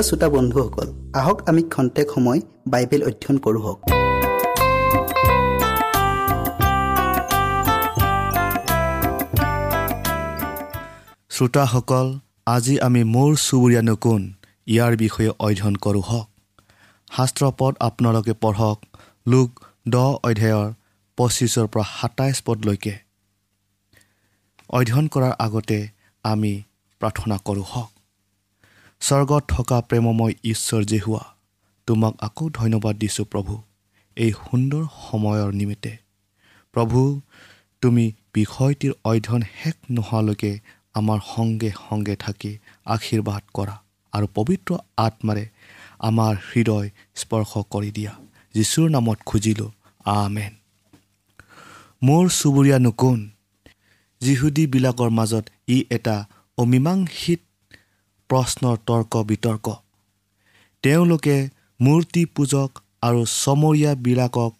প্ৰিয় শ্ৰোতা বন্ধুসকল আহক আমি ক্ষন্তেক সময় বাইবেল অধ্যয়ন কৰোঁ হওক। শ্ৰোতাসকল আজি আমি মোৰ চুবুৰীয়া নকুণ ইয়াৰ বিষয়ে অধ্যয়ন কৰোঁ হওক। শাস্ত্ৰ পদ আপোনালোকে পঢ়ক লোক দহ অধ্যায়ৰ পঁচিছৰ পৰা সাতাইছ পদলৈকে। অধ্যয়ন কৰাৰ আগতে আমি প্ৰাৰ্থনা কৰোঁ হওক। স্বৰ্গত থকা প্ৰেমময় ঈশ্বৰ যে হোৱা তোমাক আকৌ ধন্যবাদ দিছোঁ প্ৰভু এই সুন্দৰ সময়ৰ নিমিত্তে। প্ৰভু তুমি বিষয়টিৰ অধ্যয়ন শেষ নোহোৱালৈকে আমাৰ সংগে সংগে থাকি আশীৰ্বাদ কৰা আৰু পবিত্ৰ আত্মাৰে আমাৰ হৃদয় স্পৰ্শ কৰি দিয়া। যীশুৰ নামত খুজিলোঁ আমেন। মোৰ চুবুৰীয়ানো কোন যিহুদীবিলাকৰ মাজত ই এটা অমীমাংসিত প্ৰশ্নৰ তৰ্ক বিতৰ্ক। তেওঁলোকে মূৰ্তি পূজক আৰু চমৰীয়াবিলাকক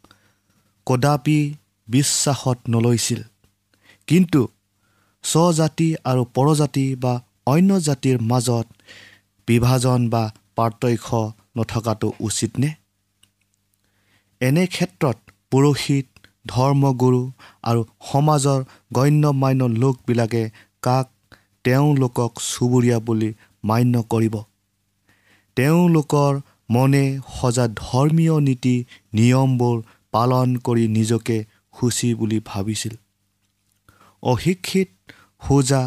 কদাপি বিশ্বাসত নলৈছিল। কিন্তু স্বজাতি আৰু পৰজাতি বা অন্য জাতিৰ মাজত বিভাজন বা পাৰ্থক্য নথকাটো উচিত নে? এনে ক্ষেত্ৰত পুৰোহিত ধৰ্মগুৰু আৰু সমাজৰ গণ্য মান্য লোকবিলাকে কাক তেওঁলোকক চুবুৰীয়া বুলি মান্য কৰিব। তেওঁলোকৰ মনে সজা ধৰ্মীয় নীতি নিয়মবোৰ পালন কৰি নিজকে সুচী বুলি ভাবিছিল। অশিক্ষিত সোজা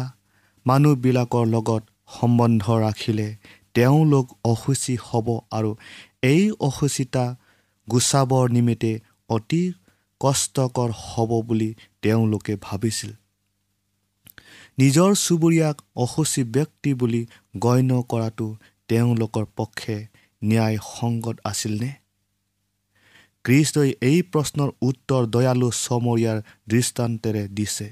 মানুহবিলাকৰ লগত সম্বন্ধ ৰাখিলে তেওঁলোক অসুচী হ'ব আৰু এই অসুচিতা গুচাবৰ নিমিত্তে অতি কষ্টকৰ হ'ব বুলি তেওঁলোকে ভাবিছিল। নিজৰ চুবুৰীয়াক অসুচী ব্যক্তি বুলি গণ্য কৰাটো তেওঁলোকৰ পক্ষে ন্যায় সংগত আছিলনে? কৃষ্ণই এই প্ৰশ্নৰ উত্তৰ দয়ালু চমৰীয়াৰ দৃষ্টান্তেৰে দিছে।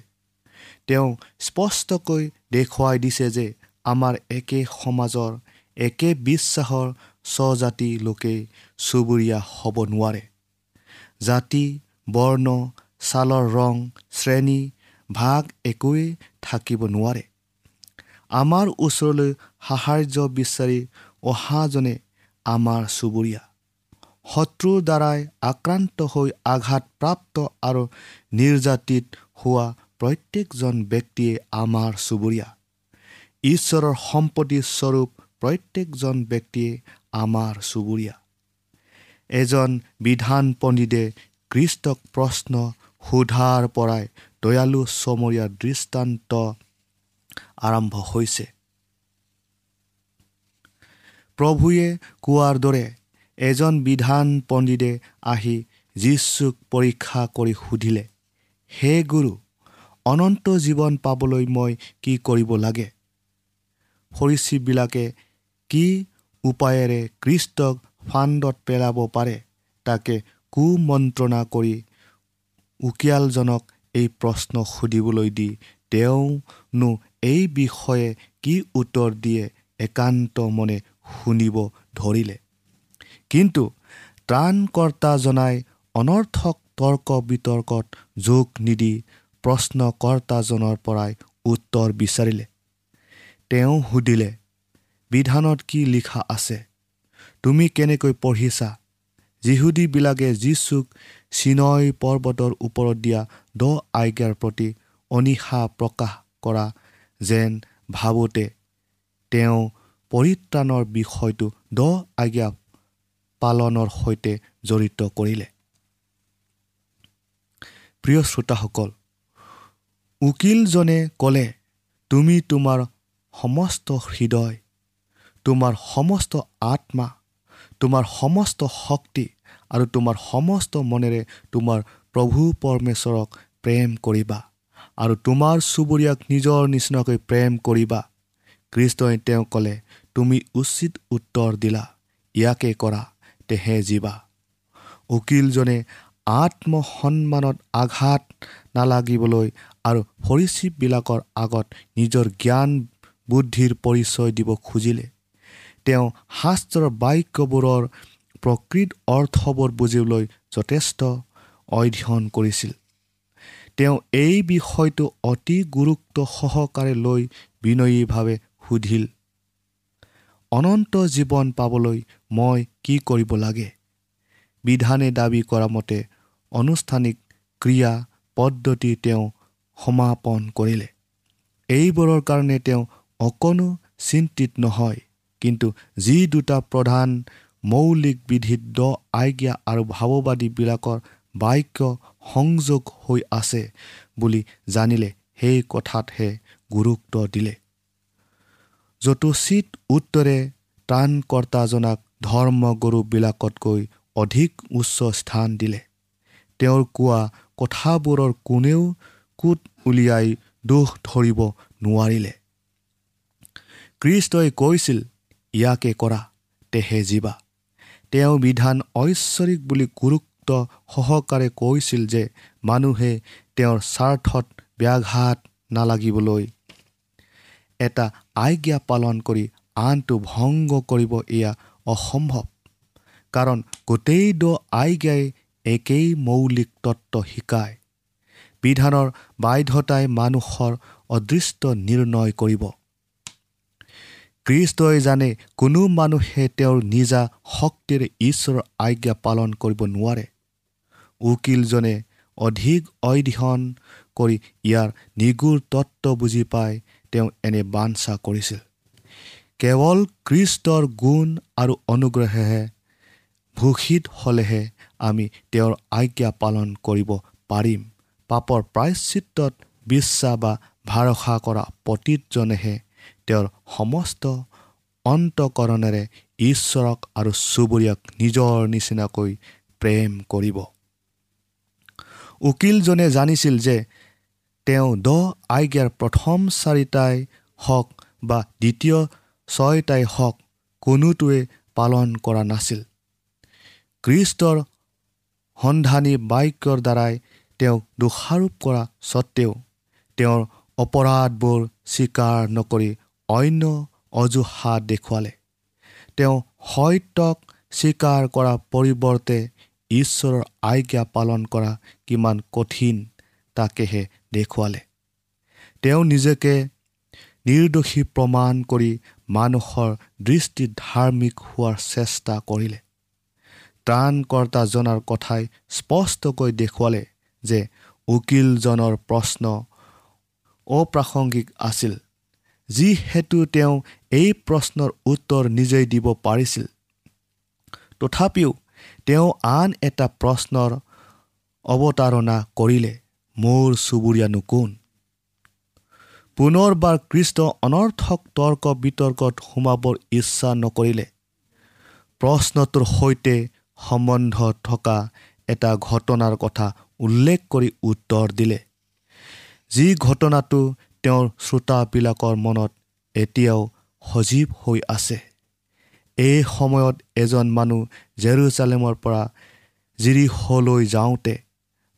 তেওঁ স্পষ্টকৈ দেখুৱাই দিছে যে আমাৰ একে সমাজৰ একে বিশ্বাসৰ স্বজাতি লোকেই চুবুৰীয়া হ'ব নোৱাৰে। জাতি বৰ্ণ ছালৰ ৰং শ্ৰেণী ভাগ একোৱেই থাকিব নোৱাৰে। আমাৰ ওচৰলৈ সাহাৰ্য বিচাৰি অহাজনে আমাৰ চুবুৰীয়া। শত্ৰুৰ দ্বাৰাই আক্ৰান্ত হৈ আঘাতপ্ৰাপ্ত আৰু নিৰ্যাতিত হোৱা প্ৰত্যেকজন ব্যক্তিয়ে আমাৰ চুবুৰীয়া। ঈশ্বৰৰ সম্পত্তিস্বৰূপ প্ৰত্যেকজন ব্যক্তিয়ে আমাৰ চুবুৰীয়া। এজন বিধান পণ্ডিতে কৃষ্টক প্ৰশ্ন সোধাৰ পৰাই দয়ালু চমৰীয়া দৃষ্টান্ত আৰম্ভ হৈছে। প্ৰভুৱে কোৱাৰ দৰে এজন বিধান পণ্ডিতে আহি যীশুক পৰীক্ষা কৰি সুধিলে হে গুৰু অনন্ত জীৱন পাবলৈ মই কি কৰিব লাগে? ফৰিচীবিলাকে কি উপায়েৰে কৃষ্টক ফাণ্ডত পেলাব পাৰে তাকে কুমন্ত্ৰণা কৰি উকিয়ালজনক এই প্ৰশ্ন সুধিবলৈ দি তেওঁনো এই বিষয়ে কি উত্তৰ দিয়ে একান্ত মনে শুনিব ধৰিলে। কিন্তু ত্ৰাণকৰ্তাজনাই অনৰ্থক তৰ্ক বিতৰ্কত যোগ নিদি প্ৰশ্নকৰ্তাজনৰ পৰাই উত্তৰ বিচাৰিলে। তেওঁ সুধিলে বিধানত কি লিখা আছে? তুমি কেনেকৈ পঢ়িছা? যিহুদীবিলাকে যীচুক চিনয় পৰ্বতৰ ওপৰত দিয়া দ আজ্ঞাৰ প্ৰতি অনিশা প্ৰকাশ কৰা যেন ভাবোঁতে তেওঁ পৰিত্ৰাণৰ বিষয়টো দ আজ্ঞা পালনৰ সৈতে জড়িত কৰিলে। প্ৰিয় শ্ৰোতাসকল উকিলজনে ক'লে তুমি তোমাৰ সমস্ত হৃদয় তোমাৰ সমস্ত আত্মা তোমাৰ সমস্ত শক্তি আৰু তোমাৰ সমস্ত মনেৰে তোমাৰ প্ৰভু পৰমেশ্বৰক প্ৰেম কৰিবা আৰু তোমাৰ চুবুৰীয়াক নিজৰ নিচিনাকৈ প্ৰেম কৰিবা। কৃষ্ণই তেওঁ ক'লে তুমি উচিত উত্তৰ দিলা ইয়াকে কৰা তেহে জীৱা উকিলজনে আত্মসন্মানত আঘাত নালাগিবলৈ আৰু ফৰিচিপবিলাকৰ আগত নিজৰ জ্ঞান বুদ্ধিৰ পৰিচয় দিব খুজিলে। তেওঁ শাস্ত্ৰৰ বাক্যবোৰৰ প্ৰকৃত অৰ্থবোৰ বুজিবলৈ যথেষ্ট অধ্যয়ন কৰিছিল। তেওঁ এই বিষয়টো অতি গুৰুত্ব সহকাৰে লৈ বিনয়ীভাৱে সুধিল অনন্ত জীৱন পাবলৈ মই কি কৰিব লাগে? বিধানে দাবী কৰা মতে আনুষ্ঠানিক ক্ৰিয়া পদ্ধতি তেওঁ সমাপন কৰিলে। এইবোৰৰ কাৰণে তেওঁ অকণো চিন্তিত নহয় কিন্তু যি দুটা প্ৰধান মৌলিক বিধিত দ আজ্ঞা আৰু ভাৱবাদীবিলাকৰ বাক্য সংযোগ হৈ আছে বুলি জানিলে সেই কথাতহে গুৰুত্ব দিলে। যতোচিত উত্তৰে ত্ৰাণকৰ্তাজনাক ধৰ্মগুৰুবিলাকতকৈ অধিক উচ্চ স্থান দিলে। তেওঁৰ কোৱা কথাবোৰৰ কোনেও কোট উলিয়াই দোষ ধৰিব নোৱাৰিলে। কৃষ্টই কৈছিল ইয়াকে কৰা তেহে জীৱা তেওঁ বিধান ঐশ্বৰিক বুলি গুৰুত্ব সহকাৰে কৈছিল যে মানুহে তেওঁৰ স্বাৰ্থত ব্যাঘাত নালাগিবলৈ এটা আজ্ঞা পালন কৰি আনটো ভংগ কৰিব এয়া অসম্ভৱ। কাৰণ গোটেই দ আজ্ঞাই একেই মৌলিক তত্ত্ব শিকায়। বিধানৰ বাধ্যতাই মানুহৰ অদৃষ্ট নিৰ্ণয় কৰিব। কৃষ্টই জানে কোনো মানুহে তেওঁৰ নিজা শক্তিৰে ঈশ্বৰৰ আজ্ঞা পালন কৰিব নোৱাৰে। উকিলজনে অধিক অধ্যয়ন কৰি ইয়াৰ নিগুৰ তত্ত্ব বুজি পাই তেওঁ এনে বাঞ্ছা কৰিছিল। কেৱল কৃষ্টৰ গুণ আৰু অনুগ্ৰহেহে ভূষিত হ'লেহে আমি তেওঁৰ আজ্ঞা পালন কৰিব পাৰিম। পাপৰ প্ৰায়চিত্ৰত বিশ্বাস বা ভৰসা কৰা পতীতজনেহে তেওঁৰ সমস্ত অন্তকৰণেৰে ঈশ্বৰক আৰু চুবুৰীয়াক নিজৰ নিচিনাকৈ প্ৰেম কৰিব। উকিলজনে জানিছিল যে তেওঁ দহ আজ্ঞাৰ প্ৰথম চাৰিটাই হওক বা দ্বিতীয় ছয়টাই হওক কোনোটোৱে পালন কৰা নাছিল। কৃষ্টৰ সন্ধানী বাক্যৰ দ্বাৰাই তেওঁক দোষাৰোপ কৰা স্বত্তেও তেওঁৰ অপৰাধবোৰ স্বীকাৰ নকৰি অন্য অজুহাত দেখুৱালে। তেওঁ সত্যক স্বীকাৰ কৰাৰ পৰিৱৰ্তে ঈশ্বৰৰ আজ্ঞা পালন কৰা কিমান কঠিন তাকেহে দেখুৱালে। তেওঁ নিজকে নিৰ্দোষী প্ৰমাণ কৰি মানুহৰ দৃষ্টিত ধাৰ্মিক হোৱাৰ চেষ্টা কৰিলে। ত্ৰাণকৰ্তাজনাৰ কথাই স্পষ্টকৈ দেখুৱালে যে উকিলজনৰ প্ৰশ্ন অপ্ৰাসংগিক আছিল। যিহেতু তেওঁ এই প্ৰশ্নৰ উত্তৰ নিজেই দিব পাৰিছিল। তথাপিও তেওঁ আন এটা প্ৰশ্নৰ অৱতাৰণা কৰিলে মোৰ চুবুৰীয়ানো কোন? পুনৰবাৰ কৃষ্ট অনৰ্থক তৰ্ক বিতৰ্কত সোমাবৰ ইচ্ছা নকৰিলে। প্ৰশ্নটোৰ সৈতে সম্বন্ধ থকা এটা ঘটনাৰ কথা উল্লেখ কৰি উত্তৰ দিলে। যি ঘটনাটো তেওঁৰ শ্ৰোতাবিলাকৰ মনত এতিয়াও সজীৱ হৈ আছে। এই সময়ত এজন মানুহ জেৰুচালেমৰ পৰা জিৰিহলৈ যাওঁতে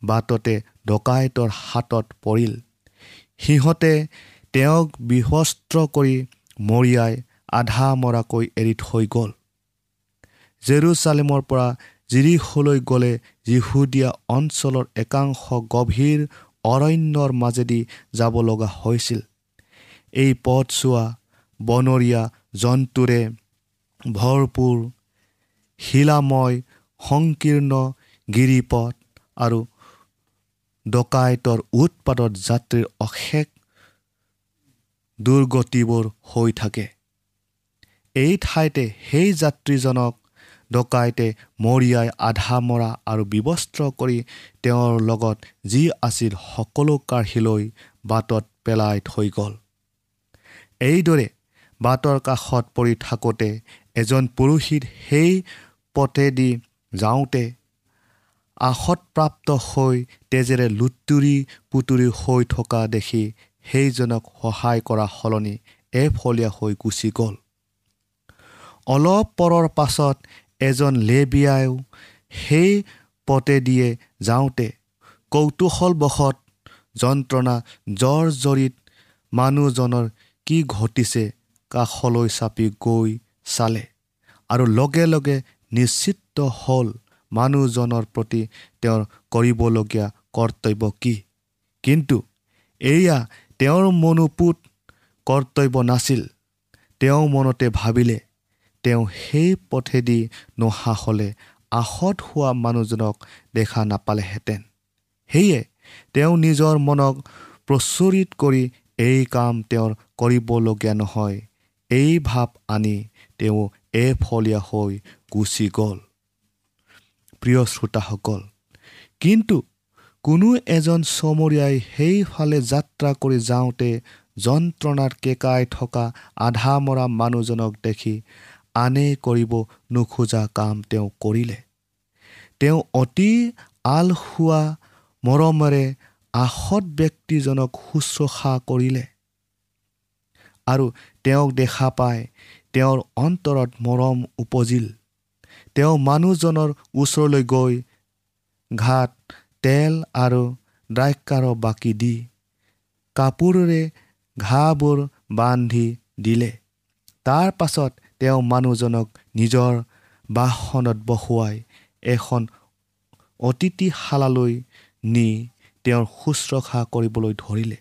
বাটতে ডকাইতৰ হাতত পৰিল। সিহঁতে তেওঁক বিভস্ত্ৰ কৰি মৰিয়াই আধা মৰাকৈ এৰি থৈ গ'ল। জেৰুচালেমৰ পৰা জিৰিহলৈ গ'লে যিহুদীয়া অঞ্চলৰ একাংশ গভীৰ অৰণ্যৰ মাজেদি যাব লগা হৈছিল। এই পথছোৱা বনৰীয়া জন্তুৰে ভৰপূৰ শিলাময় সংকীৰ্ণ গিৰিপথ আৰু ডকাইতৰ উৎপাদত যাত্ৰীৰ অশেষ দুৰ্গতিবোৰ হৈ থাকে। এই ঠাইতে সেই যাত্ৰীজনক ডকাইতে মৰিয়াই আধা মৰা আৰু বিবস্ত্ৰ কৰি তেওঁৰ লগত যি আছিল সকলো কাঢ়ি বাটত পেলাই থৈ গ'ল। এইদৰে বাটৰ কাষত পৰি থাকোঁতে এজন পুৰুষিত সেই পথেদি যাওঁতে আশতপ্ৰাপ্ত হৈ তেজেৰে লুতুৰি পুতুৰি হৈ থকা দেখি সেইজনক সহায় কৰা সলনি এফলীয়া হৈ গুচি গ'ল। অলপ পৰৰ পাছত এজন লেবিয়ায়ো সেই পথেদিয়ে যাওঁতে কৌতূহলবশত যন্ত্ৰণা জ্বৰ জৰিত মানুহজনৰ কি ঘটিছে কাষলৈ চাপি গৈ চালে। আৰু লগে লগে নিশ্চিত হ'ল মানুহজনৰ প্ৰতি তেওঁৰ কৰিবলগীয়া কৰ্তব্য কি। কিন্তু এয়া তেওঁৰ মনোপুত কৰ্তব্য নাছিল। তেওঁ মনতে ভাবিলে তেওঁ সেই পথেদি নহা হ'লে আশত হোৱা মানুহজনক দেখা নাপালেহেঁতেন। সেয়ে তেওঁ নিজৰ মনক প্ৰচুৰিত কৰি এই কাম তেওঁৰ কৰিবলগীয়া নহয়। এই ভাৱ আনি তেওঁ এফলীয়া হৈ গুচি গ'ল। প্ৰিয় শ্ৰোতাসকল কিন্তু কোনো এজন চমৰীয়াই সেইফালে যাত্ৰা কৰি যাওঁতে যন্ত্ৰণাত কেকাই থকা আধা মৰা মানুহজনক দেখি আনে কৰিব নোখোজা কাম তেওঁ কৰিলে। তেওঁ অতি আলসুৱা মৰমেৰে আশত ব্যক্তিজনক শুশ্ৰূষা কৰিলে। আৰু তেওঁক দেখা পাই তেওঁৰ অন্তৰত মৰম উপজিল। তেওঁ মানুহজনৰ ওচৰলৈ গৈ ঘাট তেল আৰু দ্ৰাক্ষাৰ বাকী দি কাপোৰেৰে ঘাঁবোৰ বান্ধি দিলে। তাৰ পাছত তেওঁ মানুহজনক নিজৰ বাসনত বহোৱাই এখন অতিথিশালালৈ নি তেওঁৰ শুশ্ৰূষা কৰিবলৈ ধৰিলে।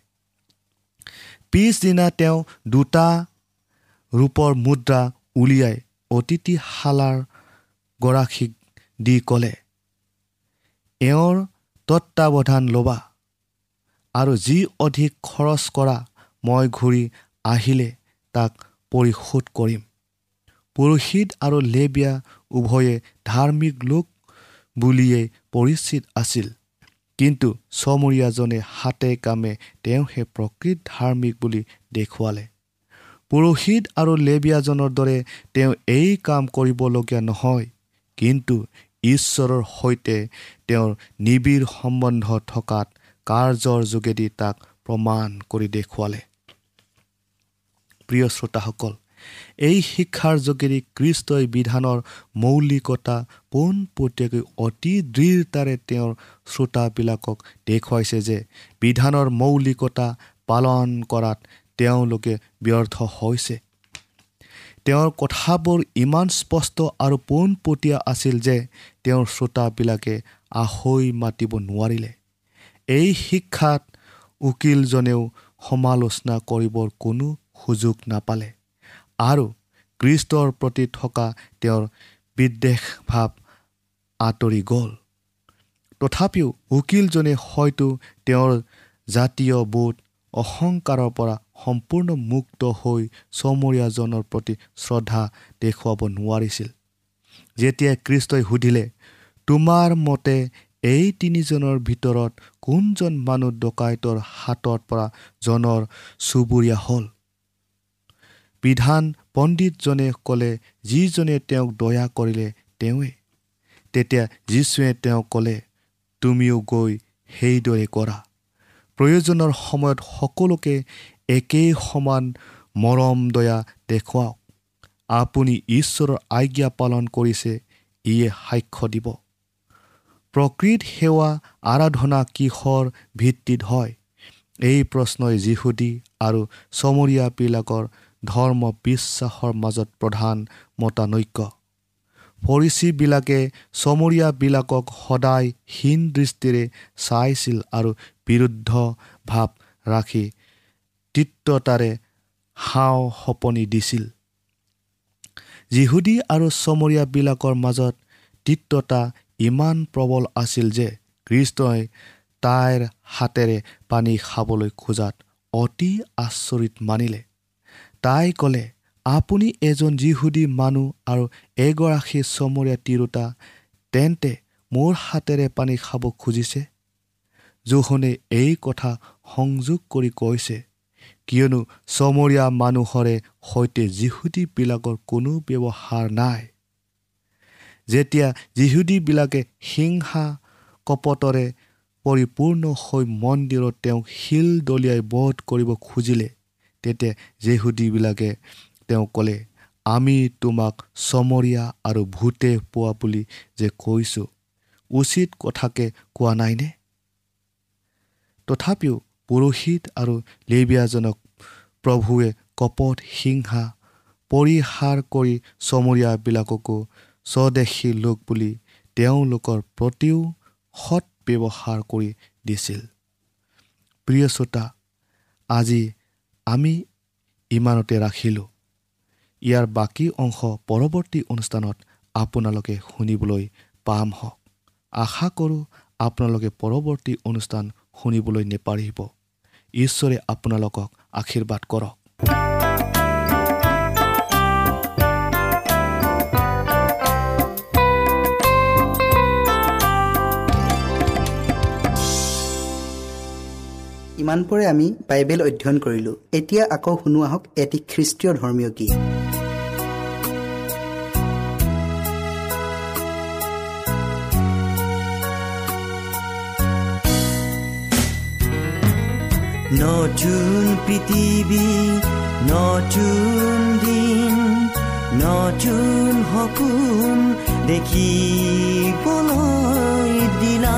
পিছদিনা তেওঁ দুটা ৰূপৰ মুদ্ৰা উলিয়াই অতিথিশালাৰ গৰাকীক দি ক'লে এওঁৰ তত্বাৱধান ল'বা আৰু যি অধিক খৰচ কৰা মই ঘূৰি আহিলে তাক পৰিশোধ কৰিম। পুৰোহিত আৰু লেবিয়া উভয়ে ধাৰ্মিক লোক বুলিয়েই পৰিচিত আছিল। কিন্তু চমৰীয়াজনে হাতে কামে তেওঁহে প্ৰকৃত ধাৰ্মিক বুলি দেখুৱালে। পুৰোহিত আৰু লেবিয়াজনৰ দৰে তেওঁ এই কাম কৰিবলগীয়া নহয় কিন্তু ঈশ্বৰৰ সৈতে তেওঁৰ নিবিড় সম্বন্ধ থকাত কাৰ্যৰ যোগেদি তাক প্ৰমাণ কৰি দেখুৱালে। প্ৰিয় শ্ৰোতাসকল এই শিক্ষাৰ যোগেদি কৃষ্টই বিধানৰ মৌলিকতা পোনপটীয়াকৈ অতি দৃঢ়তাৰে তেওঁৰ শ্ৰোতাবিলাকক দেখুৱাইছে যে বিধানৰ মৌলিকতা পালন কৰাত তেওঁলোকে ব্যৰ্থ হৈছে। তেওঁৰ কথাবোৰ ইমান স্পষ্ট আৰু পোনপটীয়া আছিল যে তেওঁৰ শ্ৰোতাবিলাকে আহৈ মাতিব নোৱাৰিলে। এই শিক্ষাত উকিলজনেও সমালোচনা কৰিবৰ কোনো সুযোগ নাপালে। আৰু কৃষ্টৰ প্ৰতি থকা তেওঁৰ বিদ্বেষ ভাৱ আঁতৰি গ'ল। তথাপিও উকিলজনে হয়তো তেওঁৰ জাতীয় বোধ অহংকাৰৰ পৰা সম্পূৰ্ণ মুক্ত হৈ চমৰীয়াজনৰ প্ৰতি শ্ৰদ্ধা দেখুৱাব নোৱাৰিছিল। যেতিয়া কৃষ্টই সুধিলে তোমাৰ মতে এই তিনিজনৰ ভিতৰত কোনজন মানুহ ডকাইতৰ হাতৰ পৰা জনৰ চুবুৰীয়া হ'ল? বিধান পণ্ডিতজনে ক'লে যিজনে তেওঁক দয়া কৰিলে তেওঁৱে। তেতিয়া যীশুৱে তেওঁক ক'লে তুমিও গৈ সেইদৰে কৰা। প্ৰয়োজনৰ সময়ত সকলোকে একেই সমান মৰম দয়া দেখুৱাওক। আপুনি ঈশ্বৰৰ আজ্ঞা পালন কৰিছে ইয়ে সাক্ষ্য দিব। প্ৰকৃত সেৱা আৰাধনা কিহৰ ভিত্তিত হয়? এই প্ৰশ্নই যিহুদী আৰু চমৰীয়াবিলাকৰ ধৰ্ম বিশ্বাসৰ মাজত প্ৰধান মতানৈক্য। ফৰিচীবিলাকে চমৰীয়াবিলাকক সদায় হীন দৃষ্টিৰে চাইছিল আৰু বিৰুদ্ধ ভাৱ ৰাখি তিত্বতাৰে হাও সপনি দিছিল। যিহুদী আৰু চমৰীয়াবিলাকৰ মাজত তিত্বতা ইমান প্ৰবল আছিল যে কৃষ্ণই তাইৰ হাতেৰে পানী খাবলৈ খোজাত অতি আচৰিত মানিলে। তাই ক'লে আপুনি এজন যিহুদী মানুহ আৰু এগৰাকী চমৰীয়া তিৰোতা তেন্তে মোৰ হাতেৰে পানী খাব খুজিছে? জোহনে এই কথা সংযোগ কৰি কৈছে কিয়নো চমৰীয়া মানুহৰে সৈতে যিহুদীবিলাকৰ কোনো ব্যৱহাৰ নাই। যেতিয়া যিহুদীবিলাকে হিংসা কপটৰে পৰিপূৰ্ণ হৈ মন্দিৰত তেওঁক শিল দলিয়াই বধ কৰিব খুজিলে তেতিয়া জেহুদীবিলাকে তেওঁ ক'লে আমি তোমাক চমৰীয়া আৰু ভূতে পোৱা বুলি যে কৈছোঁ উচিত কথাকে কোৱা নাইনে? তথাপিও পুৰোহিত আৰু লেবিয়াজনক প্ৰভুৱে কপট হিংসা পৰিহাৰ কৰি চমৰীয়াবিলাককো স্বদেশী লোক বুলি তেওঁলোকৰ প্ৰতিও সৎ ব্যৱহাৰ কৰি দিছিল। প্ৰিয় শ্ৰোতা আজি আমি ইমানতে ৰাখিলোঁ। ইয়াৰ বাকী অংশ পৰৱৰ্তী অনুষ্ঠানত আপোনালোকে শুনিবলৈ পাম হওক। আশা কৰোঁ আপোনালোকে পৰৱৰ্তী অনুষ্ঠান শুনিবলৈ নেপাৰিব ঈশ্বৰে আপোনালোকক আশীৰ্বাদ কৰক। ইমানপৰে আমি বাইবেল অধ্যয়ন কৰিলোঁ। এতিয়া আকৌ শুনো আহক এটি খ্ৰীষ্টীয় ধৰ্মীয় গীত। নতুন পৃথিৱী নতুন দিন নতুন সপোন দেখিবলৈ দিলা।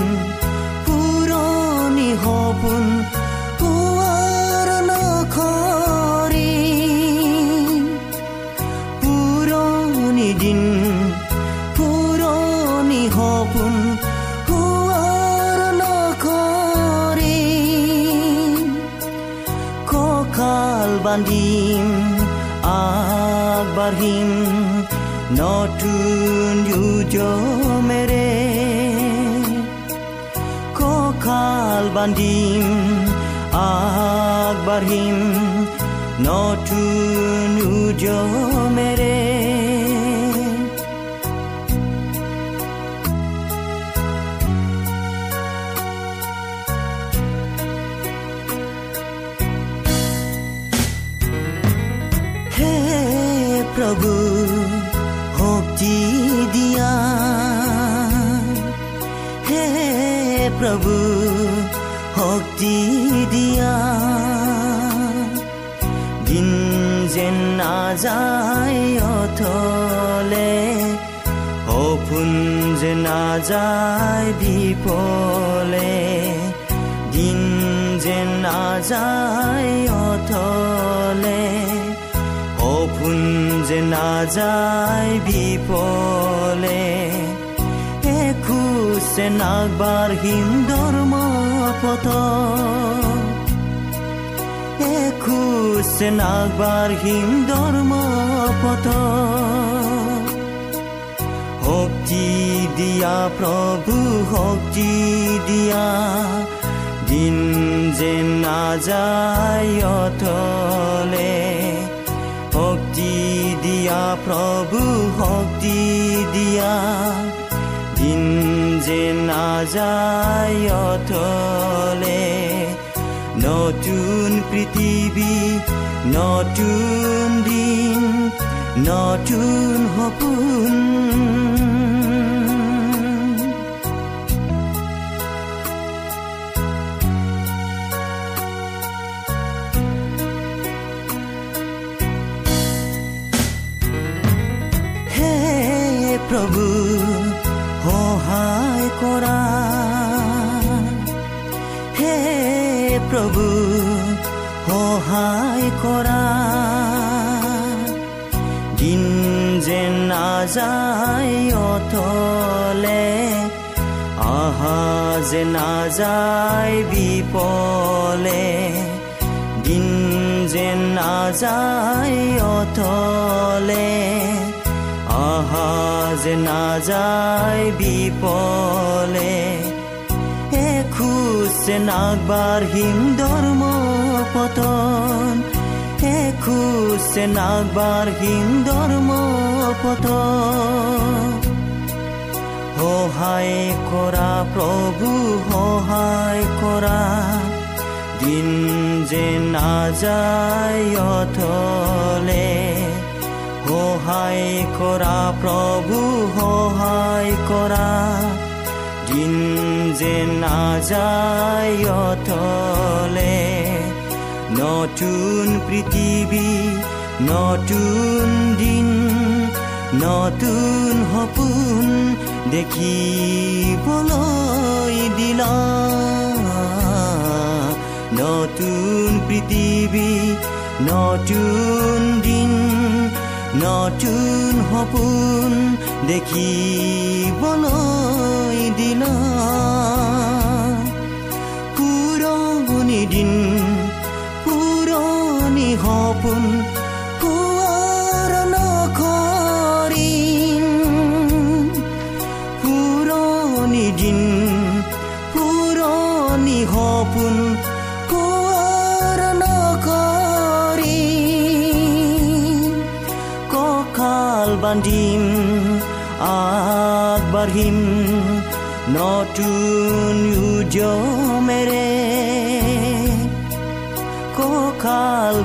bandim akbarhim notun yujo mere kokal bandim akbarhim notun yujo mere প্ৰভু শক্তি দিয়া দিন যেন নাযায় অথলে সপোন যে নাযায় বিপলে দিন যেন নাযায় অথলে সপোন যে নাযায় বিপলে এখোজে নাগবাঢ়িম ধৰ্ম পথ এখোজে নাগবাঢ়িম ধৰ্ম পথ শক্তি দিয়া প্ৰভু শক্তি দিয়া দিন যেন নাযায় অথলে। শক্তি দিয়া প্ৰভু শক্তি দিয়া দিন যে নাযায় অথলে নতুন পৃথিৱী নতুন দিন নতুন সপোন। নাযায় বিপলে দিন যেন নাযায় অথলে আহা যে নাযায় বিপলে। যে নাগবাঢ়িম ধৰ্ম পতন এখোজ যে নাগবাঢ়িম ধৰ্ম পতন। সহায় কৰা প্ৰভু সহায় কৰা দিন যে নাযায় অথলে সহায় কৰা প্ৰভু সহায় কৰা দিন যে নাযায় অথলে নতুন পৃথিৱী নতুন দিন নতুন সপোন দেখিবলৈ দিলা। নতুন পৃথিৱী নতুন দিন নতুন সপোন দেখিবলৈ দিলা। পুৰণি দিন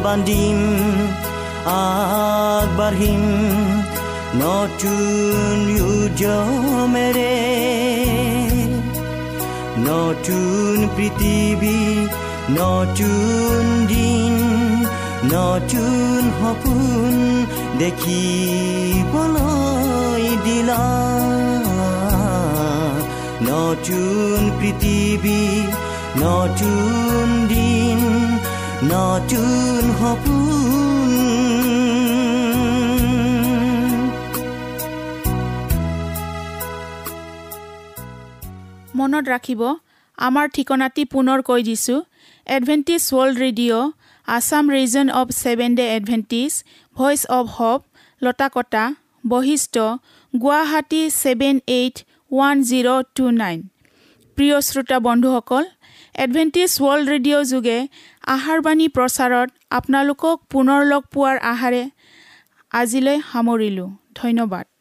বান্ধিম আগবাঢ়িম নতুন উজমেৰে নতুন পৃথিৱী নতুন দিন, নতুন সপোন দেখিবলৈ দিলা নতুন পৃথিৱী নতুন দিন নতুন সপোন মনত ৰাখিব আমাৰ ঠিকনাটি পুনৰ কৈ দিছোঁ। Adventist world radio' Assam region of seven day adventist voice of hope Latakata Basistha Guwahati seven eight one zero' two nine প্ৰিয় শ্ৰোতা বন্ধুসকল এডভেণ্টিজ ৱৰ্ল্ড ৰেডিঅ' যোগে আহাৰবাণী প্ৰচাৰত আপোনালোকক পুনৰ লগ পোৱাৰ আহাৰে আজিলৈ সামৰিলোঁ। ধন্যবাদ।